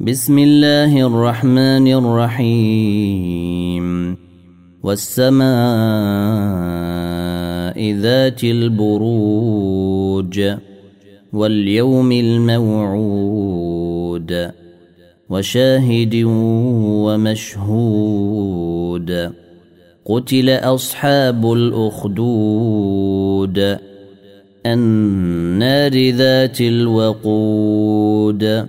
بسم الله الرحمن الرحيم. والسماء ذات البروج واليوم الموعود وشاهد ومشهود. قتل أصحاب الأخدود النار ذات الوقود.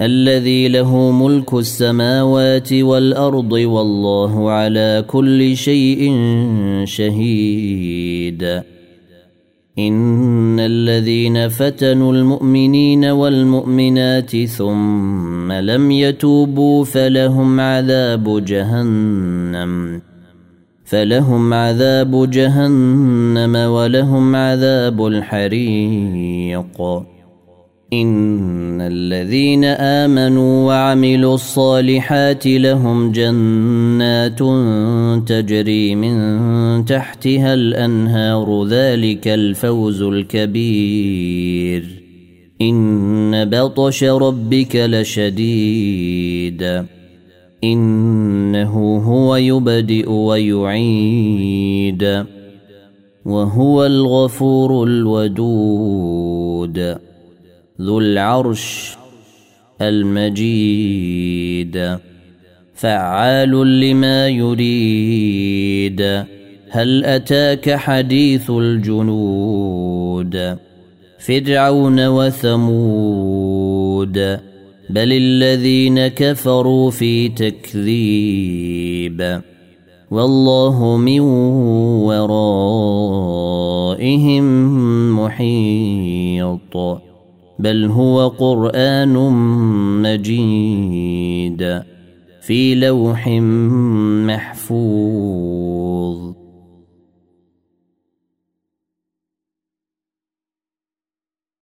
الذي له ملك السماوات والأرض والله على كل شيء شهيد. إن الذين فتنوا المؤمنين والمؤمنات ثم لم يتوبوا فلهم عذاب جهنم. فلهم عذاب جهنم ولهم عذاب الحريق. إن الذين آمنوا وعملوا الصالحات لهم جنات تجري من تحتها الأنهار ذلك الفوز الكبير. إن بطش ربك لشديد. إنه هو يبدئ ويعيد. وهو الغفور الودود. ذو العرش المجيد فعال لما يريد. هل أتاك حديث الجنود؟ فرعون وثمود بل الذين كفروا في تكذيب. والله من ورائهم محيط. بل هو قرآن مجيد في لوح محفوظ.